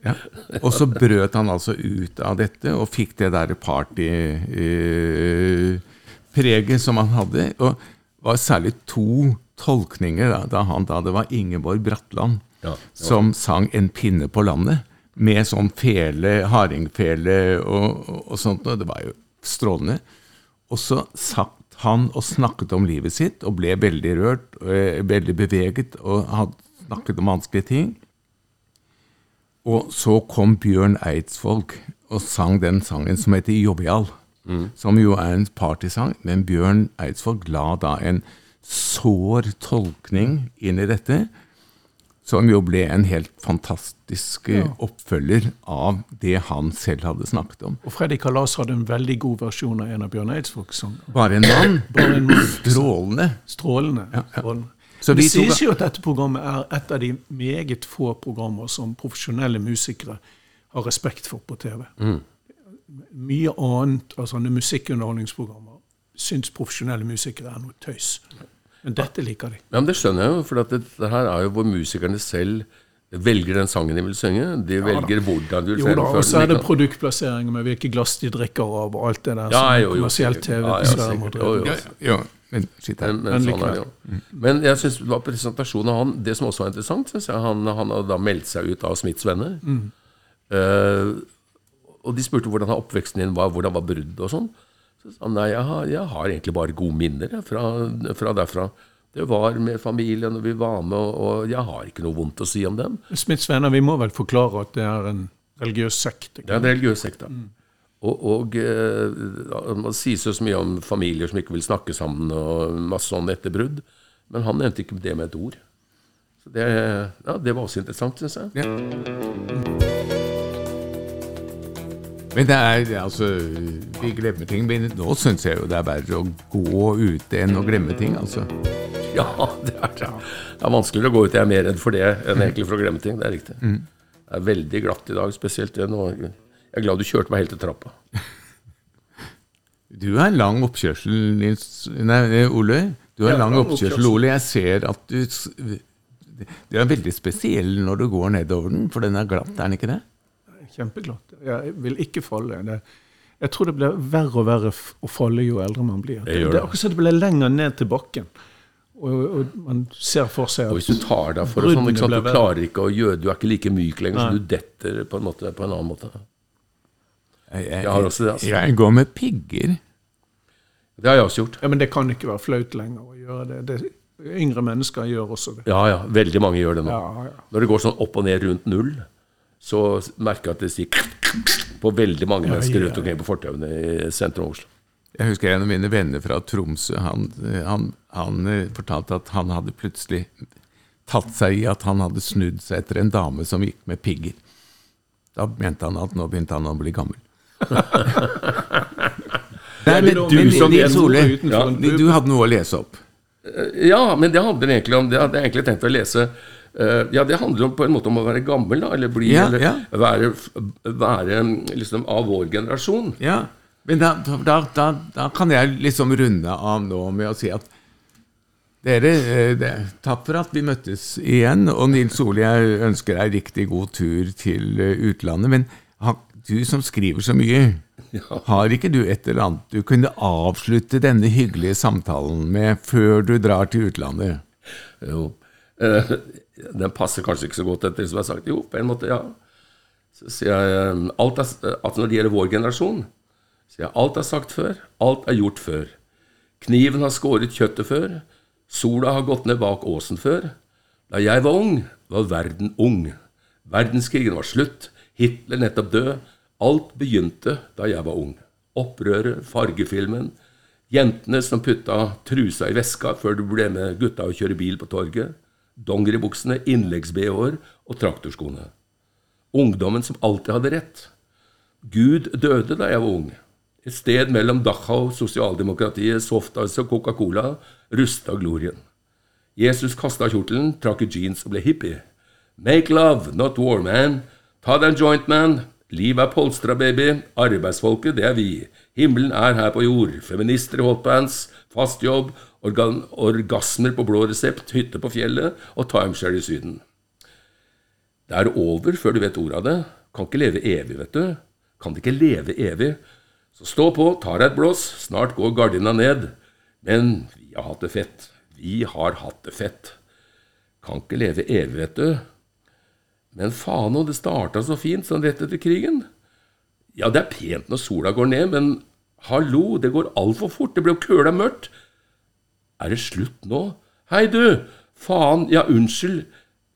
Ja. Og så brøt han altså ut av dette og fikk det der partypreget som han hadde. Og det var særlig to tolkninger da, da han da det var Ingeborg Bratland Ja, som sang 'En pinne på landet'. Med sånn fele, hardingfele og, og, og sånt. Og det var jo strålende. Og så satt han og snakket om livet sitt og ble veldig rørt, og veldig beveget og hadde snakket om vanskelige ting. Og så kom Bjørn Eidsvåg og sang den sangen som heter 'Jovial'. Som jo er en partysang, men Bjørn Eidsvåg la da en sår tolkning inn i dette, som jo ble en helt fantastisk ja. oppfølger av det han selv hadde snakket om. Og Freddy Kalas hadde en veldig god versjon av en av Bjørn Eidsvågs sanger. Bare en mann. Bare en mann. Strålende. Strålende. ja. strålende. Så det sies jo at dette programmet er et av de meget få programmer som profesjonelle musikere har respekt for på TV. Mye annet, altså sånne musikkunderholdningsprogrammer, syns profesjonelle musikere er noe tøys. Men dette liker de. Ja, men Det skjønner jeg jo, for dette det, det her er jo hvor musikerne selv velger den sangen de vil synge. De velger hvordan de vil da, og så er det produktplassering produktplasseringer med hvilke glass de drikker av, og alt det der Ja, som jo, jo, kommersielt. TV Ja, ja, dessverre må. Jo, drive. jo. Men. Men, men, sånn er det jo. Men jeg synes det var presentasjonen av han Det som også var interessant, synes jeg, han, han hadde da meldt seg ut av Smiths venner. Eh, og de spurte hvordan oppveksten din var, hvordan var bruddet og sånn. Så sa han nei, jeg har, jeg har egentlig bare gode minner jeg, fra, fra derfra. Det var med familien, og vi var med, og, jeg har ikke noe vondt å si om dem. Smiths venner, vi må vel forklare at det er en religiøs sekt. Det er en religiøs sekt, da. Og, og eh, man sier så mye om familier som ikke vil snakke sammen, og masse sånn etter brudd. Men han nevnte ikke det med et ord. Så det, ja, det var også interessant, syns jeg. Men det er altså Vi glemmer ting. Men nå syns jeg jo det er verre å gå ute enn å glemme ting, altså. Ja, det er det. Det er vanskeligere å gå ut. Jeg er mer redd for det enn egentlig for å glemme ting. Det er riktig. Det er veldig glatt i dag, spesielt nå. Jeg er glad du kjørte meg helt til trappa. Du har en lang oppkjørsel, Nils Nei, Ole. Du har en lang lang oppkjørsel, oppkjørsel. Ole. Jeg ser at du Det er veldig spesiell når du går nedover den, for den er glatt, er den ikke det? Kjempeglatt. Jeg vil ikke falle. Det, jeg tror det blir verre og verre å falle jo eldre man blir. Det det det. er akkurat som det blir lenger ned til bakken. Og, og man ser for seg Og hvis du tar deg for det sånn, ikke sant? du klarer ikke å gjøre Du er ikke like myk lenger, Nei. så du detter på en, måte, på en annen måte. Jeg, Jeg jeg, også det, altså. jeg går med pigger. Det har jeg også gjort. ja, Men det kan ikke være flaut lenger å gjøre det. det. Yngre mennesker gjør også det. Ja, ja. Veldig mange gjør det nå. Ja, ja. Når det går sånn opp og ned rundt null, så merker jeg at det sier på veldig mange mennesker rundt omkring på fortauene i sentrum av Oslo. Jeg husker en av mine venner fra Tromsø. Han, han, han eh, fortalte at han hadde plutselig tatt seg i at han hadde snudd seg etter en dame som gikk med pigger. Da mente han at nå begynte han å bli gammel. Nei, men du, som Nils Ole, du, hadde noe å lese opp. Ja, men det handler egentlig om Det hadde jeg egentlig tenkt å lese. Eh, ja, det handler om, på en måte om å være gammel, da, eller bli Ja, Eller ja. være, være liksom av vår generasjon. Ja, men da, da, da, da kan jeg liksom runde av nå med å si at dere, eh, det, takk for at vi møttes igjen. Og Nils Ole, jeg ønsker deg riktig god tur til eh, utlandet. Men har, du som skriver så mye, har ikke du et eller annet du kunne avslutte denne hyggelige samtalen med før du drar til utlandet? Jo. Eh, den passer kanskje ikke så godt etter det som er sagt. Jo, på en måte, ja. Så sier jeg eh, alt er, at når det gjelder vår generasjon, sier jeg alt er sagt før, alt er gjort før. Kniven har skåret kjøttet før, sola har gått ned bak åsen før. Da jeg var ung, var verden ung. Verdenskrigen var slutt, Hitler nettopp død. Alt begynte da jeg var ung. Opprøret, fargefilmen, jentene som putta trusa i veska før du ble med gutta og kjøre bil på torget, dongeribuksene, innleggs-bh-er og traktorskoene. Ungdommen som alltid hadde rett. Gud døde da jeg var ung. Et sted mellom Dachau, sosialdemokratiet, Softice og Coca-Cola rusta glorien. Jesus kasta kjortelen, trakk i jeans og ble hippie. Make love, not war, man. Ta deg en joint, man. Livet er polstra, baby. Arbeidsfolket, det er vi. Himmelen er her på jord. Feminister i hotpants, fast jobb, orgasmer på blå resept, hytte på fjellet og timeshare i Syden. Det er over før du vet ordet av det. Kan ikke leve evig, vet du. Kan ikke leve evig. Så stå på, ta deg et blås, snart går gardina ned. Men vi har hatt det fett. Vi har hatt det fett. Kan ikke leve evig, vet du. Men faen òg, det starta så fint sånn rett etter krigen. Ja, det er pent når sola går ned, men hallo, det går altfor fort. Det ble jo køla mørkt. Er det slutt nå? Hei, du! Faen, ja, unnskyld.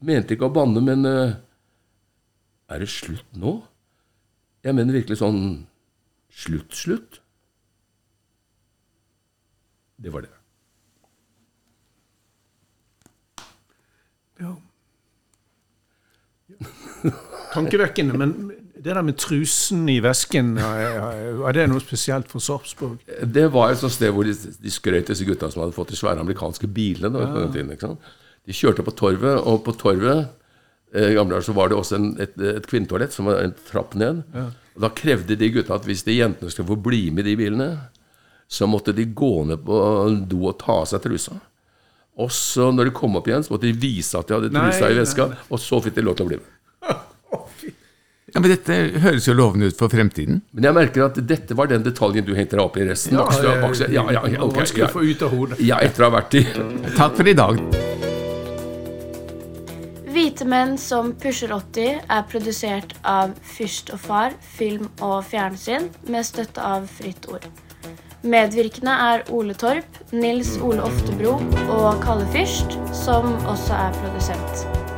Mente ikke å banne, men uh, Er det slutt nå? Jeg mener virkelig sånn slutt-slutt. Det var det. Ja. Tankevekkende, men det der med trusen i vesken, er det noe spesielt for Sarpsborg? Det var et sånt sted hvor de, de skrøt disse gutta som hadde fått de svære amerikanske bilene. Da, ja. tiden, ikke sant? De kjørte på Torvet, og på Torvet eh, gamle dager så var det også en, et, et kvinnetoalett som var en trapp ned. Og Da krevde de gutta at hvis de jentene skulle få bli med i de bilene, så måtte de gå ned på do og ta av seg trusa. Og så når de kom opp igjen, så måtte de vise at de hadde Nei, trusa i nei, nei. og så fikk de lov til å bli med. Ja, Men dette høres jo lovende ut for fremtiden. Men jeg merker at dette var den detaljen du hengte deg opp i resten. Ja, Bakstua, bakstua. ja, ja, ja, det var ok, vanskelig ja. få ut av hodet. ja, etter å ha vært i Takk for i dag. Hvite menn som pusher 80 er produsert av Fyrst og Far film og fjernsyn med støtte av Fritt Ord. Medvirkende er Ole Torp, Nils Ole Oftebro og Kalle Fyrst, som også er produsent.